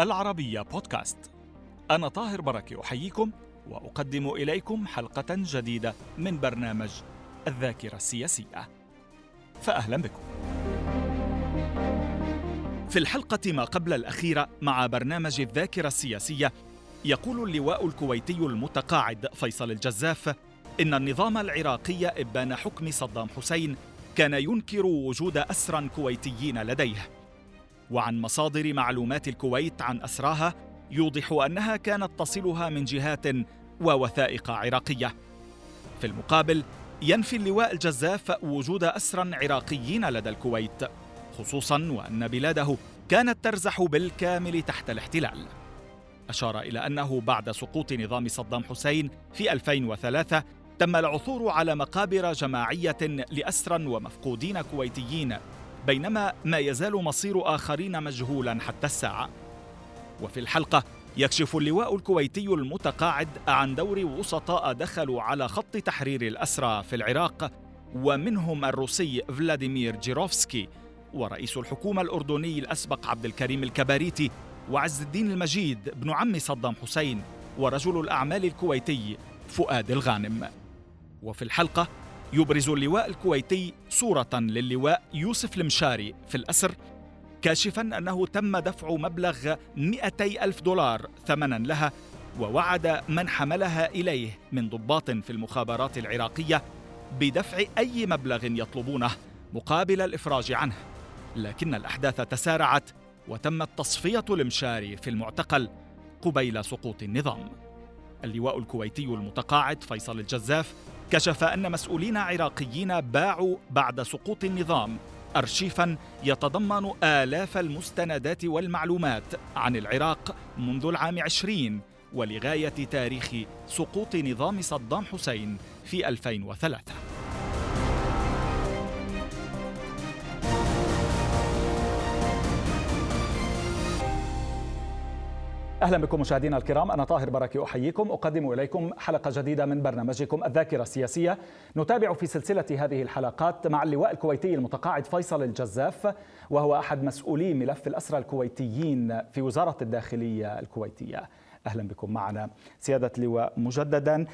العربية بودكاست. أنا طاهر بركة أحييكم وأقدم إليكم حلقة جديدة من برنامج الذاكرة السياسية. فأهلا بكم. في الحلقة ما قبل الأخيرة مع برنامج الذاكرة السياسية يقول اللواء الكويتي المتقاعد فيصل الجزاف إن النظام العراقي إبان حكم صدام حسين كان ينكر وجود أسرى كويتيين لديه. وعن مصادر معلومات الكويت عن أسراها يوضح أنها كانت تصلها من جهات ووثائق عراقية. في المقابل ينفي اللواء الجزاف وجود أسرى عراقيين لدى الكويت خصوصا وأن بلاده كانت ترزح بالكامل تحت الاحتلال. أشار إلى أنه بعد سقوط نظام صدام حسين في 2003 تم العثور على مقابر جماعية لأسرى ومفقودين كويتيين. بينما ما يزال مصير آخرين مجهولا حتى الساعة. وفي الحلقة يكشف اللواء الكويتي المتقاعد عن دور وسطاء دخلوا على خط تحرير الأسرى في العراق ومنهم الروسي فلاديمير جيروفسكي ورئيس الحكومة الأردني الأسبق عبد الكريم الكباريتي وعز الدين المجيد بن عم صدام حسين ورجل الأعمال الكويتي فؤاد الغانم. وفي الحلقة يبرز اللواء الكويتي صورة للواء يوسف المشاري في الأسر كاشفا أنه تم دفع مبلغ 200 ألف دولار ثمنا لها ووعد من حملها إليه من ضباط في المخابرات العراقية بدفع أي مبلغ يطلبونه مقابل الإفراج عنه. لكن الأحداث تسارعت وتمت تصفية المشاري في المعتقل قبيل سقوط النظام. اللواء الكويتي المتقاعد فيصل الجزاف كشف أن مسؤولين عراقيين باعوا بعد سقوط النظام. ارشيفا يتضمن آلاف المستندات والمعلومات عن العراق منذ العام عشرين ولغاية تاريخ سقوط نظام صدام حسين في 2003 أهلا بكم مشاهدينا الكرام أنا طاهر بركي أحييكم أقدم إليكم حلقة جديدة من برنامجكم الذاكرة السياسية. نتابع في سلسلة هذه الحلقات مع اللواء الكويتي المتقاعد فيصل الجزاف وهو أحد مسؤولي ملف الأسرى الكويتيين في وزارة الداخلية الكويتية. أهلا بكم معنا سيادة اللواء مجددا.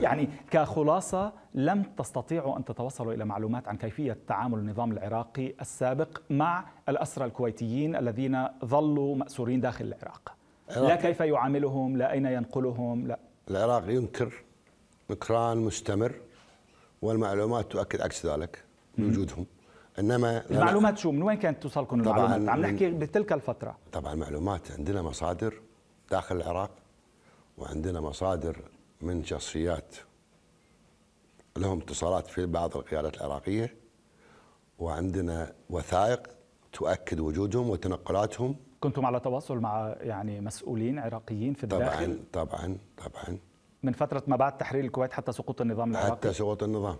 يعني كخلاصة لم تستطيعوا أن تتوصلوا إلى معلومات عن كيفية تعامل النظام العراقي السابق مع الأسرى الكويتيين الذين ظلوا مأسورين داخل العراق. لا كيف يعاملهم؟ لا أين ينقلهم؟ لا. العراق ينكر نكران مستمر والمعلومات تؤكد عكس ذلك وجودهم إنما المعلومات شو؟ من وين كانت توصلكم المعلومات؟ عم نحكي بتلك الفترة. طبعا المعلومات عندنا مصادر داخل العراق وعندنا مصادر من شخصيات لهم اتصالات في بعض القيادات العراقية وعندنا وثائق تؤكد وجودهم وتنقلاتهم كنتم على تواصل مع يعني مسؤولين عراقيين في الداخل؟ طبعا طبعا طبعا. من فترة ما بعد تحرير الكويت حتى سقوط النظام العراقي؟ حتى سقوط النظام.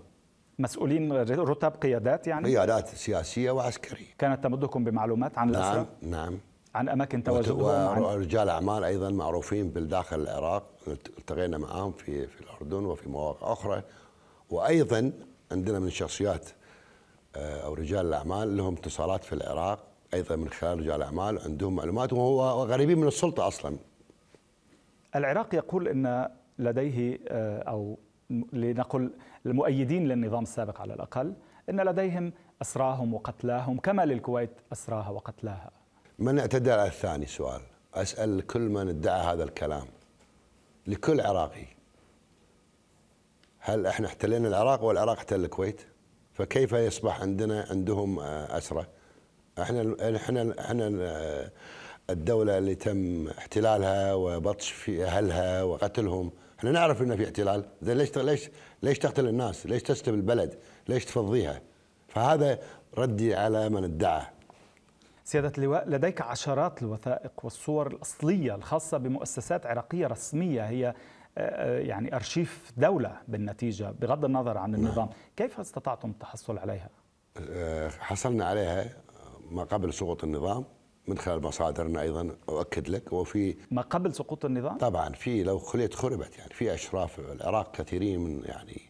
مسؤولين رتب قيادات يعني؟ قيادات سياسية وعسكرية. كانت تمدكم بمعلومات عن نعم الأسرة؟ نعم عن أماكن تواجدهم ورجال أعمال أيضا معروفين بالداخل العراق. التقينا معهم في في الأردن وفي مواقع أخرى. وأيضا عندنا من الشخصيات آه، أو رجال الأعمال لهم اتصالات في العراق. أيضا من خلال رجال اعمال عندهم معلومات وهو غريبين من السلطة أصلا. العراق يقول إن لديه آه، أو لنقل المؤيدين للنظام السابق على الأقل إن لديهم أسراهم وقتلاهم كما للكويت أسراها وقتلاها. من اعتدى على الثاني سؤال أسأل كل من ادعى هذا الكلام لكل عراقي هل إحنا احتلينا العراق والعراق احتل الكويت؟ فكيف يصبح عندنا عندهم آه، أسرة؟ إحنا إحنا إحنا الدولة اللي تم احتلالها وبطش في أهلها وقتلهم، إحنا نعرف إنه في احتلال، زين ليش ليش ليش تقتل الناس؟ ليش تسلب البلد؟ ليش تفضيها؟ فهذا ردي على من ادعى. سيادة اللواء لديك عشرات الوثائق والصور الأصلية الخاصة بمؤسسات عراقية رسمية هي آه، آه، يعني أرشيف دولة بالنتيجة بغض النظر عن النظام نعم. كيف استطعتم التحصل عليها؟ آه، حصلنا عليها ما قبل سقوط النظام من خلال مصادرنا أيضا أؤكد لك وفي ما قبل سقوط النظام؟ طبعا في لو خليت خربت يعني في أشراف العراق كثيرين من يعني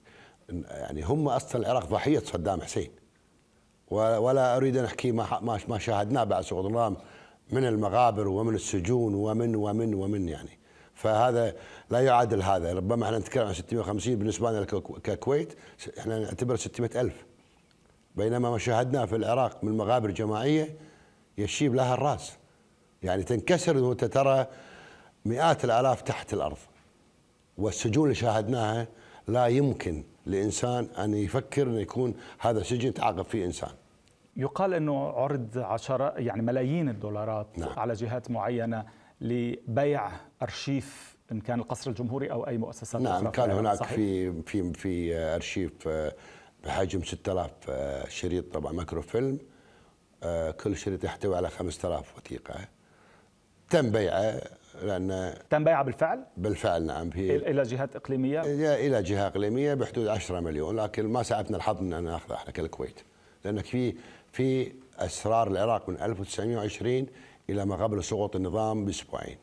يعني هم أصلا العراق ضحية صدام حسين. ولا أريد أن أحكي ما ما شاهدناه بعد سقوط النظام من المغابر ومن السجون ومن ومن ومن يعني. فهذا لا يعادل هذا ربما إحنا نتكلم عن 650 بالنسبة لنا ككويت إحنا نعتبر 600 ألف. بينما ما شاهدناه في العراق من مغابر جماعية يشيب لها الرأس يعني تنكسر وانت ترى مئات الآلاف تحت الأرض والسجون اللي شاهدناها لا يمكن لإنسان أن يفكر إنه يكون هذا سجن يتعاقب فيه إنسان. يقال إنه عرض عشرات يعني ملايين الدولارات نعم. على جهات معينة لبيع أرشيف إن كان القصر الجمهوري أو أي مؤسسات نعم كان هناك صحيح؟ في في في أرشيف آه، بحجم 6000 آه، شريط طبعا ماكرو فيلم آه، كل شريط يحتوي على 5000 وثيقة تم بيعه لأن تم بيعه بالفعل؟ بالفعل نعم في إلى جهات إقليمية؟ إلى جهة إقليمية بحدود 10 مليون لكن ما سعفنا الحظ إن ناخذه إحنا كالكويت لأنك في في أسرار العراق من 1920 إلى ما قبل سقوط النظام بأسبوعين.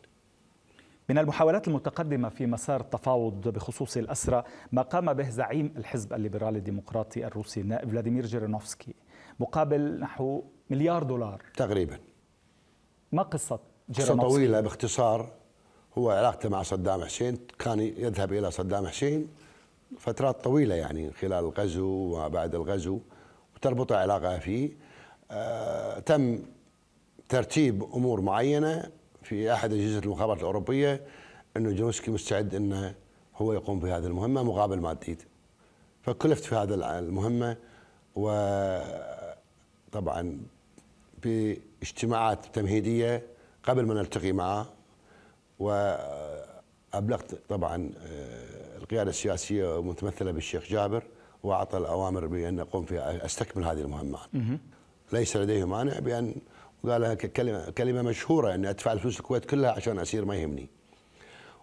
من المحاولات المتقدمة في مسار التفاوض بخصوص الأسرى ما قام به زعيم الحزب الليبرالي الديمقراطي الروسي النائب فلاديمير جيرينوفسكي مقابل نحو مليار دولار. تقريبا. ما قصة قصة طويلة باختصار هو علاقته مع صدام حسين كان يذهب إلى صدام حسين فترات طويلة يعني خلال الغزو وبعد الغزو وتربط علاقة فيه. آه تم ترتيب أمور معينة في أحد أجهزة المخابرات الأوروبية أنه جونسكي مستعد أنه هو يقوم بهذه المهمة مقابل مادي فكلفت في هذه المهمة وطبعا باجتماعات تمهيدية قبل ما نلتقي معه وأبلغت طبعا آه، القيادة السياسية متمثلة بالشيخ جابر وأعطى الأوامر بأن أقوم في أستكمل هذه المهمات ليس لديه مانع بأن قالها كلمة, كلمة مشهورة أني أدفع الفلوس الكويت كلها عشان أسير ما يهمني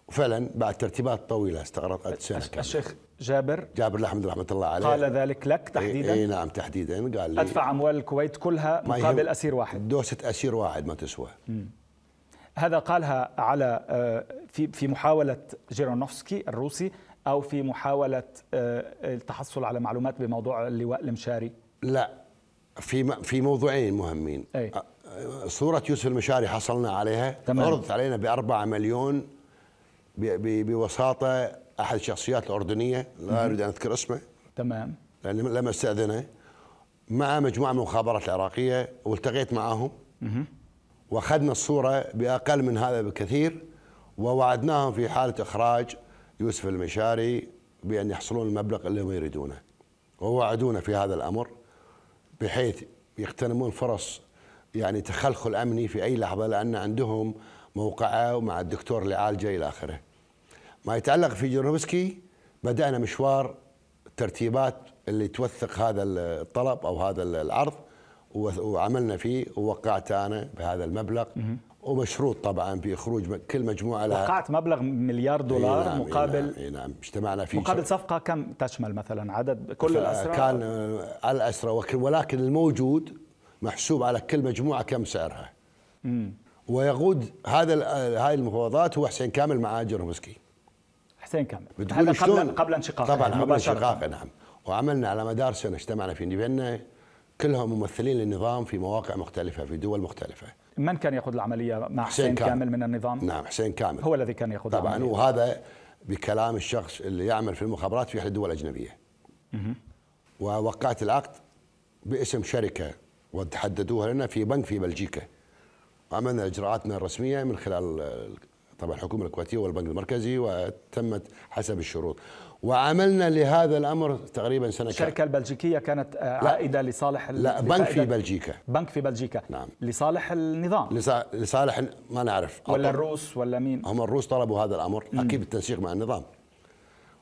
وفعلا بعد ترتيبات طويلة استغرقت سنة كاملة الشيخ جابر جابر الأحمد رحمة الله عليه قال ذلك لك تحديدا؟ إي نعم تحديدا قال لي أدفع أموال الكويت كلها مقابل أسير واحد دوسة أسير واحد ما تسوى. هذا قالها على آه، في في محاولة جيرونوفسكي الروسي أو في محاولة آه، التحصل على معلومات بموضوع اللواء المشاري؟ لا في في موضوعين مهمين أي. صورة يوسف المشاري حصلنا عليها. تمام. عرضت علينا بأربعة مليون بوساطة أحد الشخصيات الأردنية. لا أريد أن أذكر اسمه. تمام. لأن لما أستأذنه. مع مجموعة من المخابرات العراقية والتقيت معهم وأخذنا الصورة بأقل من هذا بكثير. ووعدناهم في حالة إخراج يوسف المشاري بأن يحصلون المبلغ اللي هم يريدونه. ووعدونا في هذا الأمر بحيث يغتنمون فرص يعني تخلخل أمني في أي لحظة لأن عندهم موقعة ومع الدكتور اللي عالجه إلى آخره. ما يتعلق في جيرنوفسكي بدأنا مشوار الترتيبات اللي توثق هذا الطلب أو هذا العرض وعملنا فيه ووقعت أنا بهذا المبلغ. ومشروط طبعا في خروج كل مجموعة لها وقعت مبلغ مليار دولار نعم مقابل إي نعم اجتمعنا في مقابل صفقة كم تشمل مثلا؟ عدد كل الاسرى كان على الاسرى ولكن الموجود محسوب على كل مجموعة كم سعرها. مم. ويقود هذا هاي المفاوضات هو حسين كامل مع جرمسكي حسين كامل. هذا قبل قبل انشقاقه طبعا قبل انشقاقه نعم. وعملنا على مدار سنة اجتمعنا في فيينا كلهم ممثلين للنظام في مواقع مختلفة في دول مختلفة. من كان ياخذ العملية مع حسين, حسين كامل. كامل من النظام؟ نعم حسين كامل. هو الذي كان ياخذ طبعا العملية. وهذا بكلام الشخص اللي يعمل في المخابرات في أحد الدول الأجنبية. ووقعت العقد باسم شركة وتحددوها لنا في بنك في بلجيكا. عملنا إجراءاتنا الرسمية من خلال طبعا الحكومة الكويتية والبنك المركزي وتمت حسب الشروط. وعملنا لهذا الأمر تقريبا سنة الشركة البلجيكية كانت عائدة لصالح لا بنك في بلجيكا. بنك في بلجيكا. نعم. لصالح النظام. لصالح ما نعرف. ولا الروس ولا مين؟ هم الروس طلبوا هذا الأمر. أكيد بالتنسيق مع النظام.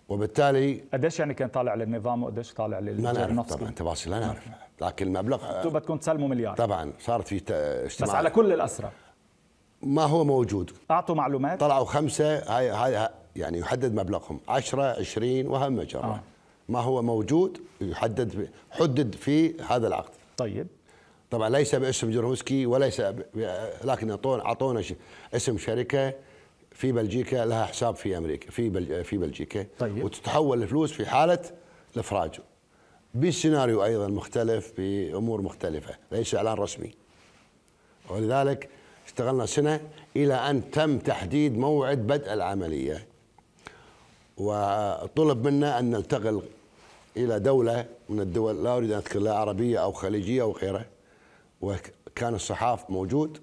وبالتالي قديش يعني كان طالع للنظام وقديش طالع للجير ما نعرف طبعا تفاصيل لا نعرف. لكن المبلغ أنتم بدكم تسلموا مليار. طبعا صارت في اجتماع بس على كل الاسرى ما هو موجود. أعطوا معلومات؟ طلعوا خمسة هاي هاي يعني يحدد مبلغهم. 10 20 وهم مجرة آه. ما هو موجود يحدد حدد في هذا العقد. طيب. طبعا ليس باسم جرهوسكي وليس لكن اعطونا أعطونا اسم شركة في بلجيكا لها حساب في أمريكا في بل في بلجيكا. طيب. وتتحول الفلوس في حالة الافراج بسيناريو أيضا مختلف بأمور مختلفة ليس إعلان رسمي. ولذلك اشتغلنا سنة إلى أن تم تحديد موعد بدء العملية. وطلب منا أن ننتقل إلى دولة من الدول لا أريد أن أذكر لا عربية أو خليجية أو غيره وكان الصحاف موجود.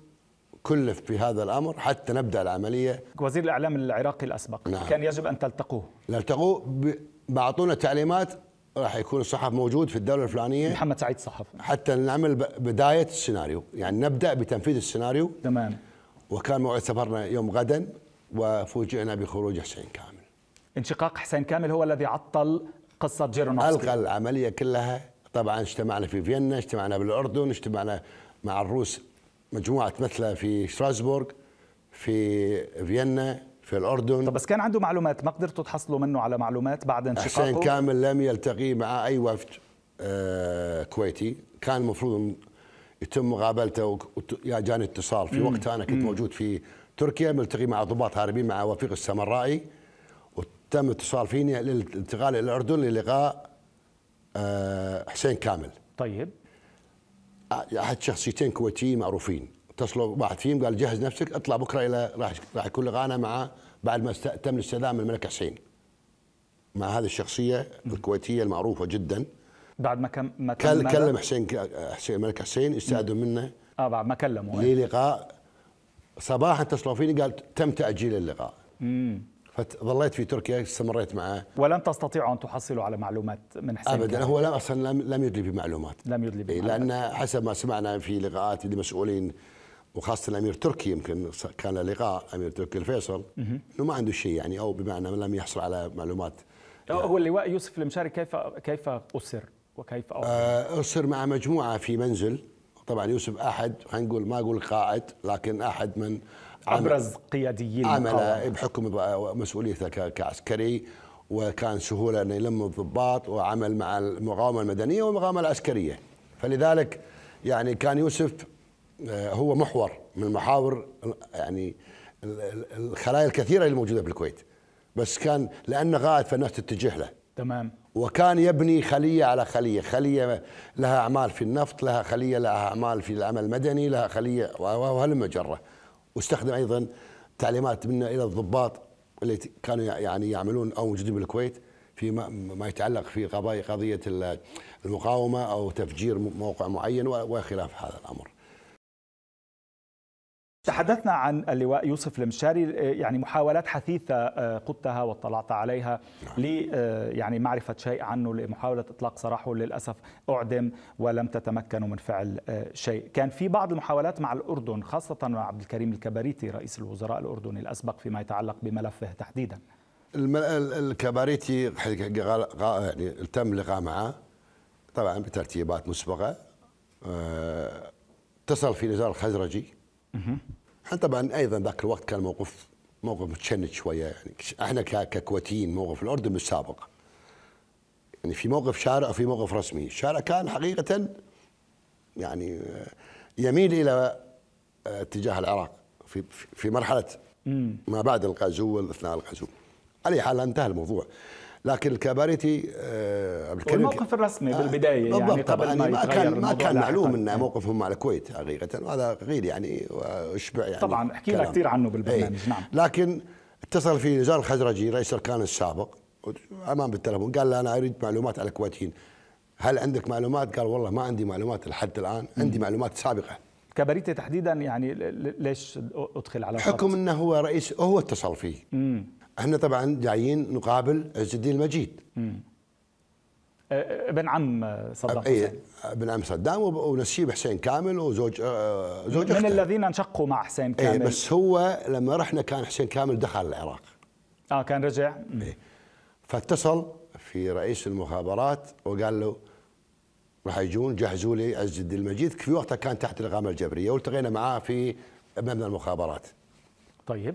كلف في هذا الأمر حتى نبدأ العملية. وزير الإعلام العراقي الأسبق. نعم. كان يجب أن تلتقوه. نلتقوه بعطونا تعليمات راح يكون الصحف موجود في الدولة الفلانية. محمد سعيد صحف. حتى نعمل بداية السيناريو. يعني نبدأ بتنفيذ السيناريو. تمام. وكان موعد سفرنا يوم غدا وفوجئنا بخروج حسين كامل. انشقاق حسين كامل هو الذي عطل قصة جيرونوفسكي. الغى العملية كلها. طبعا اجتمعنا في فيينا اجتمعنا بالأردن اجتمعنا مع الروس مجموعة مثلها في شتراسبورغ في فيينا في الأردن. طب بس كان عنده معلومات ما قدرتوا تحصلوا منه على معلومات بعد انشقاقه؟ حسين كامل لم يلتقي مع أي وفد آه كويتي. كان المفروض يتم مقابلته يا جاني اتصال. في وقتها أنا كنت موجود في تركيا ملتقي مع ضباط هاربين مع وفيق السمرائي وتم اتصال فيني للانتقال إلى الأردن للقاء آه حسين كامل. طيب. احد شخصيتين كويتيين معروفين. اتصلوا واحد فيهم قال جهز نفسك اطلع بكرة إلى راح راح يكون لقانا مع بعد ما تم من الملك حسين. مع هذه الشخصية الكويتية المعروفة جدا. بعد ما كم ما كل كلم حسين حسين الملك حسين استاذوا منه. آه بعد ما كلموا لي لقاء صباحا اتصلوا فيني قال تم تأجيل اللقاء. امم فظليت في تركيا استمريت معه. ولن تستطيعوا أن تحصلوا على معلومات من حسين ابدا كان. هو لم أصلا لم, لم يدلي بمعلومات. لم يدلي بمعلومات لأن حسب ما سمعنا في لقاءات لمسؤولين وخاصة الأمير تركي يمكن كان لقاء أمير تركي الفيصل إنه ما عنده شيء يعني أو بمعنى لم يحصل على معلومات. هو اللواء يوسف المشاري كيف كيف أسر؟ وكيف آه، أسر مع مجموعة في منزل. طبعا يوسف أحد خلينا نقول ما أقول قائد لكن أحد من أبرز قياديي عمل بحكم مسؤوليته كعسكري وكان سهولة إنه يلم الضباط وعمل مع المقاومة المدنية والمقاومة العسكرية. فلذلك يعني كان يوسف آه، هو محور من محاور يعني الخلايا الكثيرة اللي موجودة في الكويت بس كان لأنه قائد فالناس تتجه له. تمام. وكان يبني خلية على خلية، خلية لها أعمال في النفط، لها خلية لها أعمال في العمل المدني، لها خلية وهلم جرة. واستخدم أيضا تعليمات منا إلى الضباط اللي كانوا يعني يعملون أو موجودين بالكويت في ما يتعلق في قضية المقاومة أو تفجير موقع معين وخلاف هذا الأمر. تحدثنا عن اللواء يوسف المشاري يعني محاولات حثيثة آه، قدتها واطلعت عليها. لي آه، يعني معرفة شيء عنه لمحاولة إطلاق سراحه للأسف أعدم ولم تتمكنوا من فعل آه، شيء كان في بعض المحاولات مع الأردن خاصة مع عبد الكريم الكباريتي رئيس الوزراء الأردني الأسبق فيما يتعلق بملفه تحديدا الكباريتي يعني تم اللقاء معه طبعا بترتيبات مسبقة اتصل في نزار الخزرجي إحنا طبعا أيضا ذاك الوقت كان موقف موقف متشنج شوية. يعني إحنا ككويتيين موقف الاردن السابق يعني في موقف شارع وفي موقف رسمي، الشارع كان حقيقة يعني يميل إلى اتجاه العراق في في مرحلة ما بعد الغزو واثناء الغزو. على حال انتهى الموضوع. لكن الكباريتي آه، الموقف الرسمي آه بالبداية يعني قبل ما, ما كان ما كان معلوم إن موقفهم مع الكويت حقيقة وهذا غير يعني وأشبع يعني طبعا حكينا كثير عنه بالبرنامج إيه. نعم. لكن اتصل في نزار الخزرجي رئيس الاركان السابق أمام بالتلفون قال له أنا أريد معلومات على الكويتيين. هل عندك معلومات؟ قال والله ما عندي معلومات لحد الآن عندي معلومات سابقة. كباريتي تحديدا يعني ليش أدخل على حكم إنه هو رئيس هو اتصل فيه. مم. إحنا طبعا جايين نقابل عز الدين المجيد. ابن عم صدام حسين. ابن عم صدام ونسيب حسين كامل وزوج زوج من أخته. الذين انشقوا مع حسين كامل. إيه بس هو لما رحنا كان حسين كامل دخل العراق. آه كان رجع. إيه. فاتصل في رئيس المخابرات وقال له راح يجون جهزوا لي عز الدين المجيد. في وقتها كان تحت الإقامة الجبرية والتقينا معاه في مبنى المخابرات. طيب.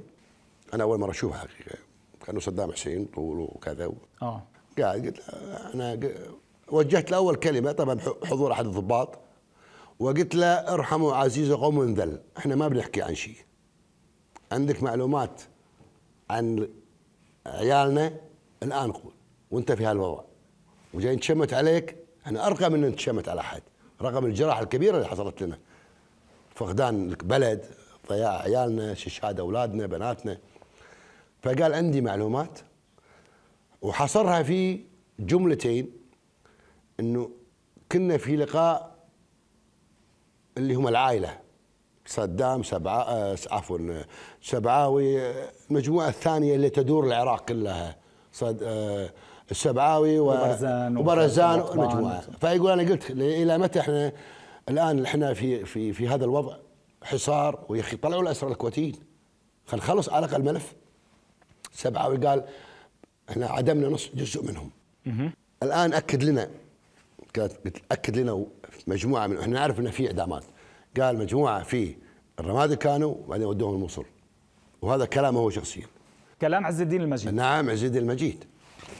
أنا أول مرة اشوفه حقيقة. كانه صدام حسين طول وكذا آه. قاعد قلت أنا وجهت له أول كلمة طبعا حضور أحد الضباط وقلت له ارحموا عزيز قوم ذل إحنا ما بنحكي عن شيء. عندك معلومات عن عيالنا؟ الآن قول وانت في هالوضع. وجاي نتشمت عليك إحنا أرقى من نتشمت على أحد رغم الجراحة الكبيرة اللي حصلت لنا. فقدان البلد ضياع عيالنا شهاده أولادنا بناتنا. فقال عندي معلومات وحصرها في جملتين إنه كنا في لقاء اللي هم العائلة صدام سبعا آه، عفوا سبعاوي المجموعه الثانية اللي تدور العراق كلها صد آه، السبعاوي وبرزان وبرزان ومجموعه فيقول أنا قلت إلى متى إحنا؟ الآن إحنا في في في هذا الوضع حصار ويا أخي طلعوا الاسرى الكويتيين. خلينا نخلص على الأقل الملف سبعاوي قال إحنا عدمنا نص جزء منهم. الآن أكد لنا قالت أكد لنا مجموعة من إحنا نعرف ان في إعدامات. قال مجموعة في الرمادي كانوا وبعدين ودوهم الموصل. وهذا كلامه هو شخصيا. كلام عز الدين المجيد. نعم عز الدين المجيد.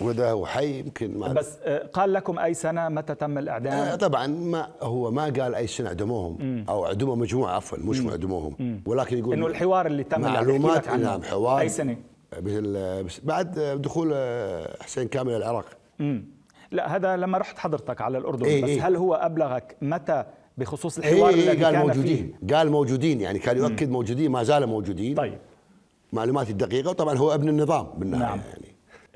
وده هو حي يمكن ما بس آه، قال لكم أي سنة متى تم الإعدام؟ آه طبعا ما هو ما قال أي سنة اعدموهم أو اعدموا مجموعة عفوا مش اعدموهم ولكن يقول إنه الحوار اللي تم معلومات نعم حوار أي سنة؟ بعد دخول حسين كامل العراق امم لا هذا لما رحت حضرتك على الأردن إيه بس إيه؟ هل هو أبلغك متى بخصوص الحوار إيه الذي قال كان موجودين فيه؟ قال موجودين يعني كان يؤكد موجودين ما زالوا موجودين طيب معلوماتي الدقيقة وطبعا هو ابن النظام بالنهاية نعم. يعني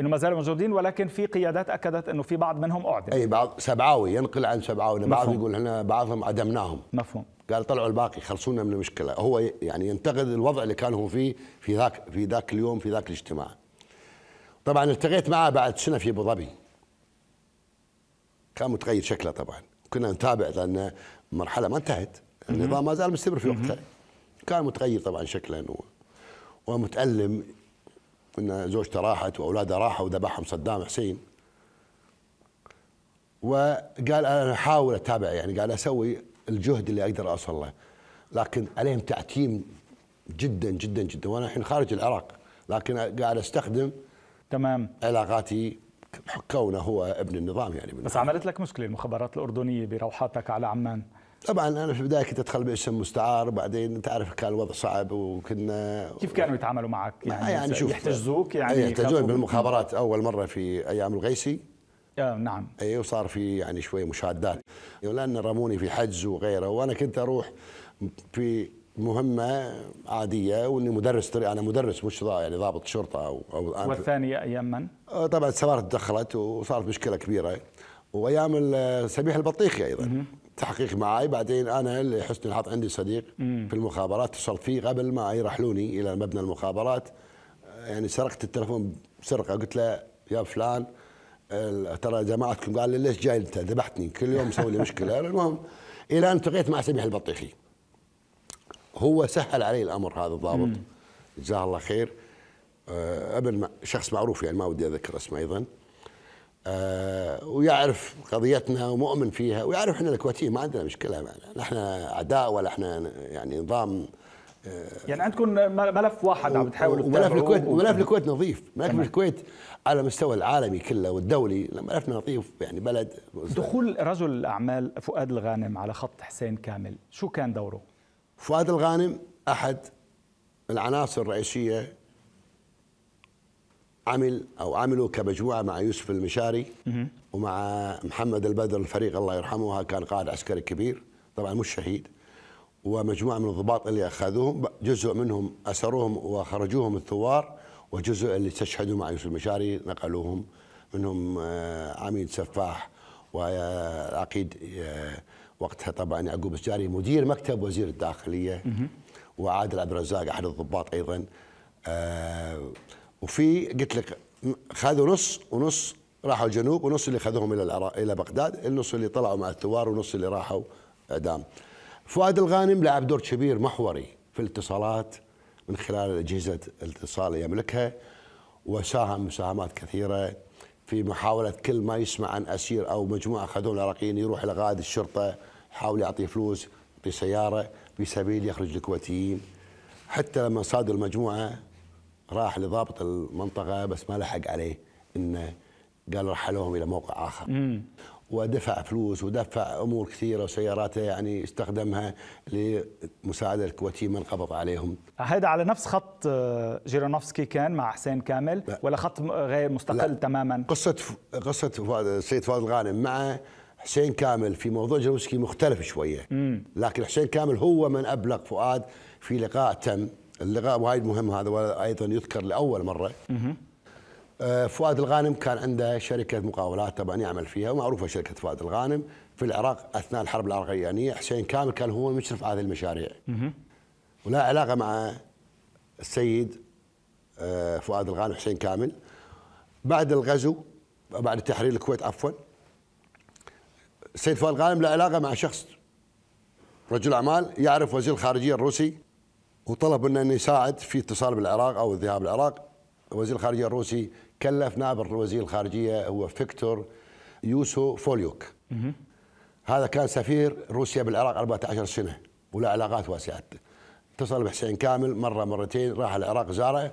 إنه ما زالوا موجودين ولكن في قيادات أكدت إنه في بعض منهم أعدم. أي بعض سبعاوي ينقل عن سبعاوي. بعض يقول إحنا بعضهم عدمناهم. مفهوم. قال طلعوا الباقي خلصونا من المشكلة. هو يعني ينتقد الوضع اللي كانوا فيه في ذاك في ذاك اليوم في ذاك الاجتماع. طبعا التقيت معه بعد سنة في أبو ظبي. كان متغير شكله طبعا. كنا نتابع لأن المرحله ما انتهت. النظام ما زال مستمر في وقتها كان متغير طبعا شكلا ومتألم. إن زوجته راحت وأولاده راحوا وذبحهم صدام حسين. وقال أنا أحاول أتابع يعني قال أسوي الجهد اللي أقدر أوصل له. لكن عليهم تعتيم جدا جدا جدا. وأنا الحين خارج العراق. لكن قاعد أستخدم تمام. علاقاتي كونه هو ابن النظام يعني. بس عملت لك مشكلة المخابرات الأردنية بروحاتك على عمان؟ طبعا أنا في البداية كنت أدخل باسم مستعار بعدين تعرف كان الوضع صعب وكنا كيف كانوا يتعاملوا معك؟ يعني, يعني شوف يحتجزوك؟ يعني يحتجون بالمخابرات أول مرة في أيام الغيسي. آه نعم. اي وصار في يعني شوية مشادات. لأن رموني في حجز وغيره وأنا كنت أروح في مهمة عادية وإني مدرس طريق أنا مدرس مش يعني ضابط شرطة أو أو والثانيه أيام من؟ آه، طبعا السفارة تدخلت وصارت مشكلة كبيرة. وأيام سميح البطيخي أيضا. تحقيق معي. بعدين أنا لحسن الحظ عندي صديق مم. في المخابرات. اتصلت فيه قبل ما يرحلوني إلى مبنى المخابرات. يعني سرقت التلفون بسرقة. قلت له يا فلان ترى جماعتكم قال لي ليش جاي أنت؟ ذبحتني. كل يوم مسوي لي مشكلة. المهم إلى أن التقيت مع سميح البطيخي. هو سهل علي الأمر هذا الضابط. جزاه الله خير. آه، أبن شخص معروف يعني ما ودي أذكر اسمه أيضا. آه ويعرف قضيتنا ومؤمن فيها ويعرف إحنا الكويتيين ما عندنا مشكلة معنا. نحن أعداء ولا إحنا يعني نظام آه يعني عندكم ملف واحد عم بتحاولوا وملف الكويت ملف الكويت نظيف. ملف الكويت على مستوى العالمي كله والدولي ملفنا نظيف يعني بلد. دخول رجل الأعمال فؤاد الغانم على خط حسين كامل شو كان دوره؟ فؤاد الغانم أحد العناصر الرئيسية عمل أو عملوا كمجموعة مع يوسف المشاري ومع محمد البدر الفريق الله يرحمه كان قائد عسكري كبير طبعا مش شهيد. ومجموعة من الضباط اللي أخذوهم جزء منهم أسروهم وخرجوهم الثوار وجزء اللي استشهدوا مع يوسف المشاري نقلوهم منهم آه، عميد سفاح والعقيد آه، وقتها طبعا يعقوب السجاري مدير مكتب وزير الداخلية وعادل عبد الرزاق أحد الضباط أيضا. آه وفي قلت لك خذوا نص ونص راحوا الجنوب ونص اللي خذوهم إلى العراق إلى بغداد النص اللي طلعوا مع الثوار ونص اللي راحوا اعدام فؤاد الغانم لعب دور كبير محوري في الاتصالات من خلال أجهزة الاتصال اللي يملكها وساهم مساهمات كثيرة في محاولة كل ما يسمع عن أسير أو مجموعة اخذوه العراقيين يروح إلى قائد الشرطة يحاول يعطيه فلوس يعطيه سيارة في سبيل يخرج الكويتيين حتى لما صادوا المجموعة راح لضابط المنطقة بس ما لحق عليه إنه قال رحلوهم إلى موقع آخر مم. ودفع فلوس ودفع أمور كثيرة وسياراته يعني استخدمها لمساعدة الكويتيين من قبض عليهم. هذا على نفس خط آه، جيرانوفسكي كان مع حسين كامل لا. ولا خط غير مستقل لا. تماما؟ قصة قصة السيد فؤاد الغانم مع حسين كامل في موضوع جلوسكي مختلف شوية لكن حسين كامل هو من أبلغ فؤاد في لقاء تم اللقاء وايد مهم هذا وأيضا يذكر لأول مرة. آه، فؤاد الغانم كان عنده شركة مقاولات طبعا يعمل فيها ومعروفة شركة فؤاد الغانم في العراق أثناء الحرب العراقية. حسين كامل كان هو المشرف على هذه المشاريع. ولا علاقة مع السيد آه، فؤاد الغانم حسين كامل. بعد الغزو بعد تحرير الكويت عفوا السيد فؤاد الغانم له علاقة مع شخص رجل أعمال يعرف وزير الخارجية الروسي. وطلب منه انه يساعد في اتصال بالعراق أو الذهاب للعراق وزير الخارجية الروسي كلف نائب وزير الخارجية هو فيكتور بوسو فاليوك. هذا كان سفير روسيا بالعراق 14 سنة وله علاقات واسعة. اتصل بحسين كامل مرة مرتين راح العراق زاره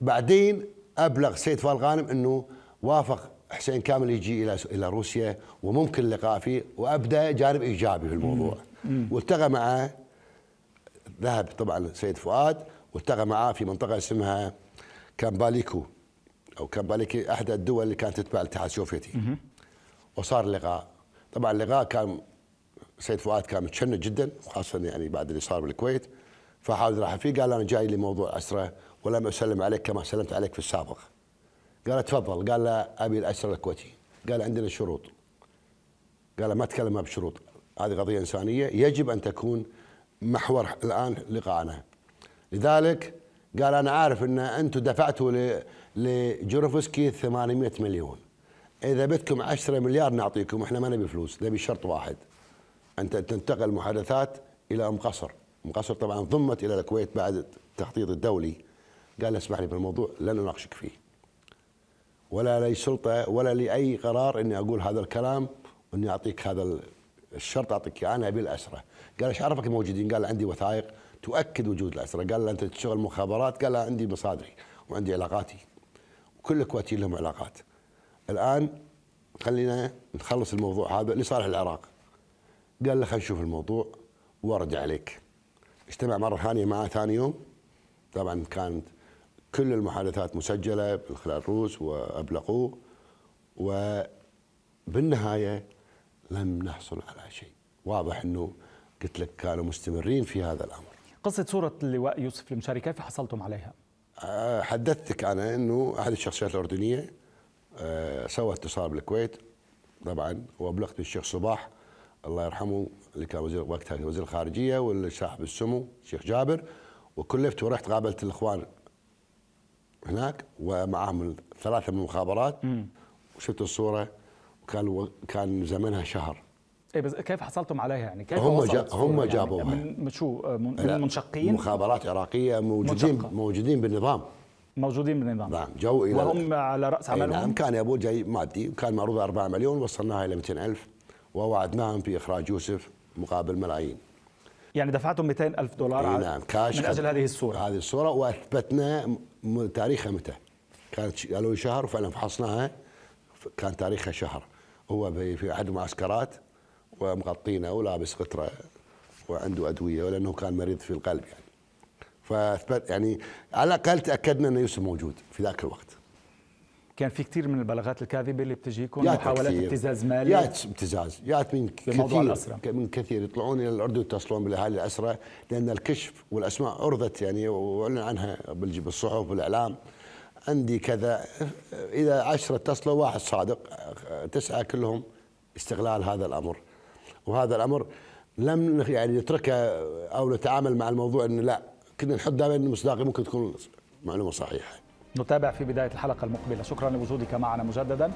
بعدين أبلغ سيد فال غانم إنه وافق حسين كامل يجي إلى إلى روسيا وممكن اللقاء فيه وأبدأ جانب إيجابي في الموضوع. والتقى معه ذهب طبعا سيد فؤاد والتقى معاه في منطقة اسمها كامباليكو أو كامباليكي احدى الدول اللي كانت تتبع الاتحاد السوفيتي. وصار اللقاء طبعا اللقاء كان سيد فؤاد كان متشنج جدا خاصه يعني بعد اللي صار بالكويت. فحاول راح فيه قال أنا جاي لموضوع أسرة ولم أسلم عليك كما سلمت عليك في السابق. قال تفضل. قال له أبي الأسرة الكويتي. قال عندنا شروط. قال ما تكلم بشروط. هذه قضية إنسانية. يجب أن تكون محور الآن لقائنا لذلك قال أنا عارف إن أنتم دفعتوا لجوروفسكي 800 مليون. إذا بدكم 10 مليار نعطيكم إحنا ما نبي فلوس نبي شرط واحد. ان تنتقل المحادثات إلى أم قصر. أم قصر طبعا ضمت إلى الكويت بعد التخطيط الدولي. قال اسمح لي بالموضوع لن أناقشك فيه. ولا لي سلطة ولا لي أي قرار إني أقول هذا الكلام وإني أعطيك هذا الشرط أعطيك أنا أبي الأسرة. قال إيش عرفك موجودين قال عندي وثائق تؤكد وجود الأسرة. قال له أنت تشتغل مخابرات. قال عندي مصادري وعندي علاقاتي. وكل الكويتيين لهم علاقات. الآن خلينا نخلص الموضوع هذا لصالح العراق. قال له خلينا نشوف الموضوع وأرجع عليك. اجتمع مرة ثانية معه ثاني يوم. طبعا كانت كل المحادثات مسجلة من خلال الروس وأبلغوه. وبالنهاية لم نحصل على شيء. واضح إنه قلت لك كانوا مستمرين في هذا الأمر. قصة صورة اللواء يوسف المشاري كيف حصلتم عليها؟ أه، حدثتك أنا إنه أحد الشخصيات الأردنية أه، سوى اتصال بالكويت طبعا وأبلغت الشيخ صباح الله يرحمه اللي كان وزير وقتها وزير الخارجية والصاحب السمو الشيخ جابر وكلفت ورحت قابلت الإخوان هناك ومعهم ثلاثة من المخابرات. وشفت الصورة وكان كان زمنها شهر. إيه بس كيف حصلتم عليها يعني؟ كيف هم جا هم يعني جابوها. من شو من منشقين؟ مخابرات عراقية موجودين منشقة. موجودين بالنظام. موجودين بالنظام. نعم جو إلى وهم على رأس عملهم؟ نعم كان يا أبو جاي مادي وكان معروض 4 مليون وصلناها إلى 200 ألف ووعدناهم في إخراج يوسف مقابل ملايين. يعني دفعتم 200 ألف دولار نعم كاش من أجل هذه الصورة. هذه الصورة وأثبتنا تاريخها متى. كانت قالوا شهر وفعلا فحصناها كان تاريخها شهر. هو في أحد المعسكرات ومغطينه ولابس قطرة وعنده أدوية ولأنه كان مريض في القلب يعني. فاثبت يعني على الأقل تأكدنا أن يوسف موجود في ذاك الوقت. كان في كثير من البلاغات الكاذبة اللي بتجيكم محاولات ابتزاز مالي. يات ابتزاز. يات من كثير. الأسرة. من كثير يطلعون إلى الاردن يتصلون بالأهالي الاسرى لأن الكشف والأسماء عرضت يعني وأعلن عنها بالصحف والإعلام. عندي كذا إذا عشرة اتصلوا واحد صادق تسعة كلهم استغلال هذا الأمر. وهذا الأمر لم يعني نتركه أو نتعامل مع الموضوع إنه لا كنا نحط دائما المصداقيه ممكن تكون معلومة صحيحة. نتابع في بداية الحلقة المقبلة. شكرا لوجودك معنا مجددا.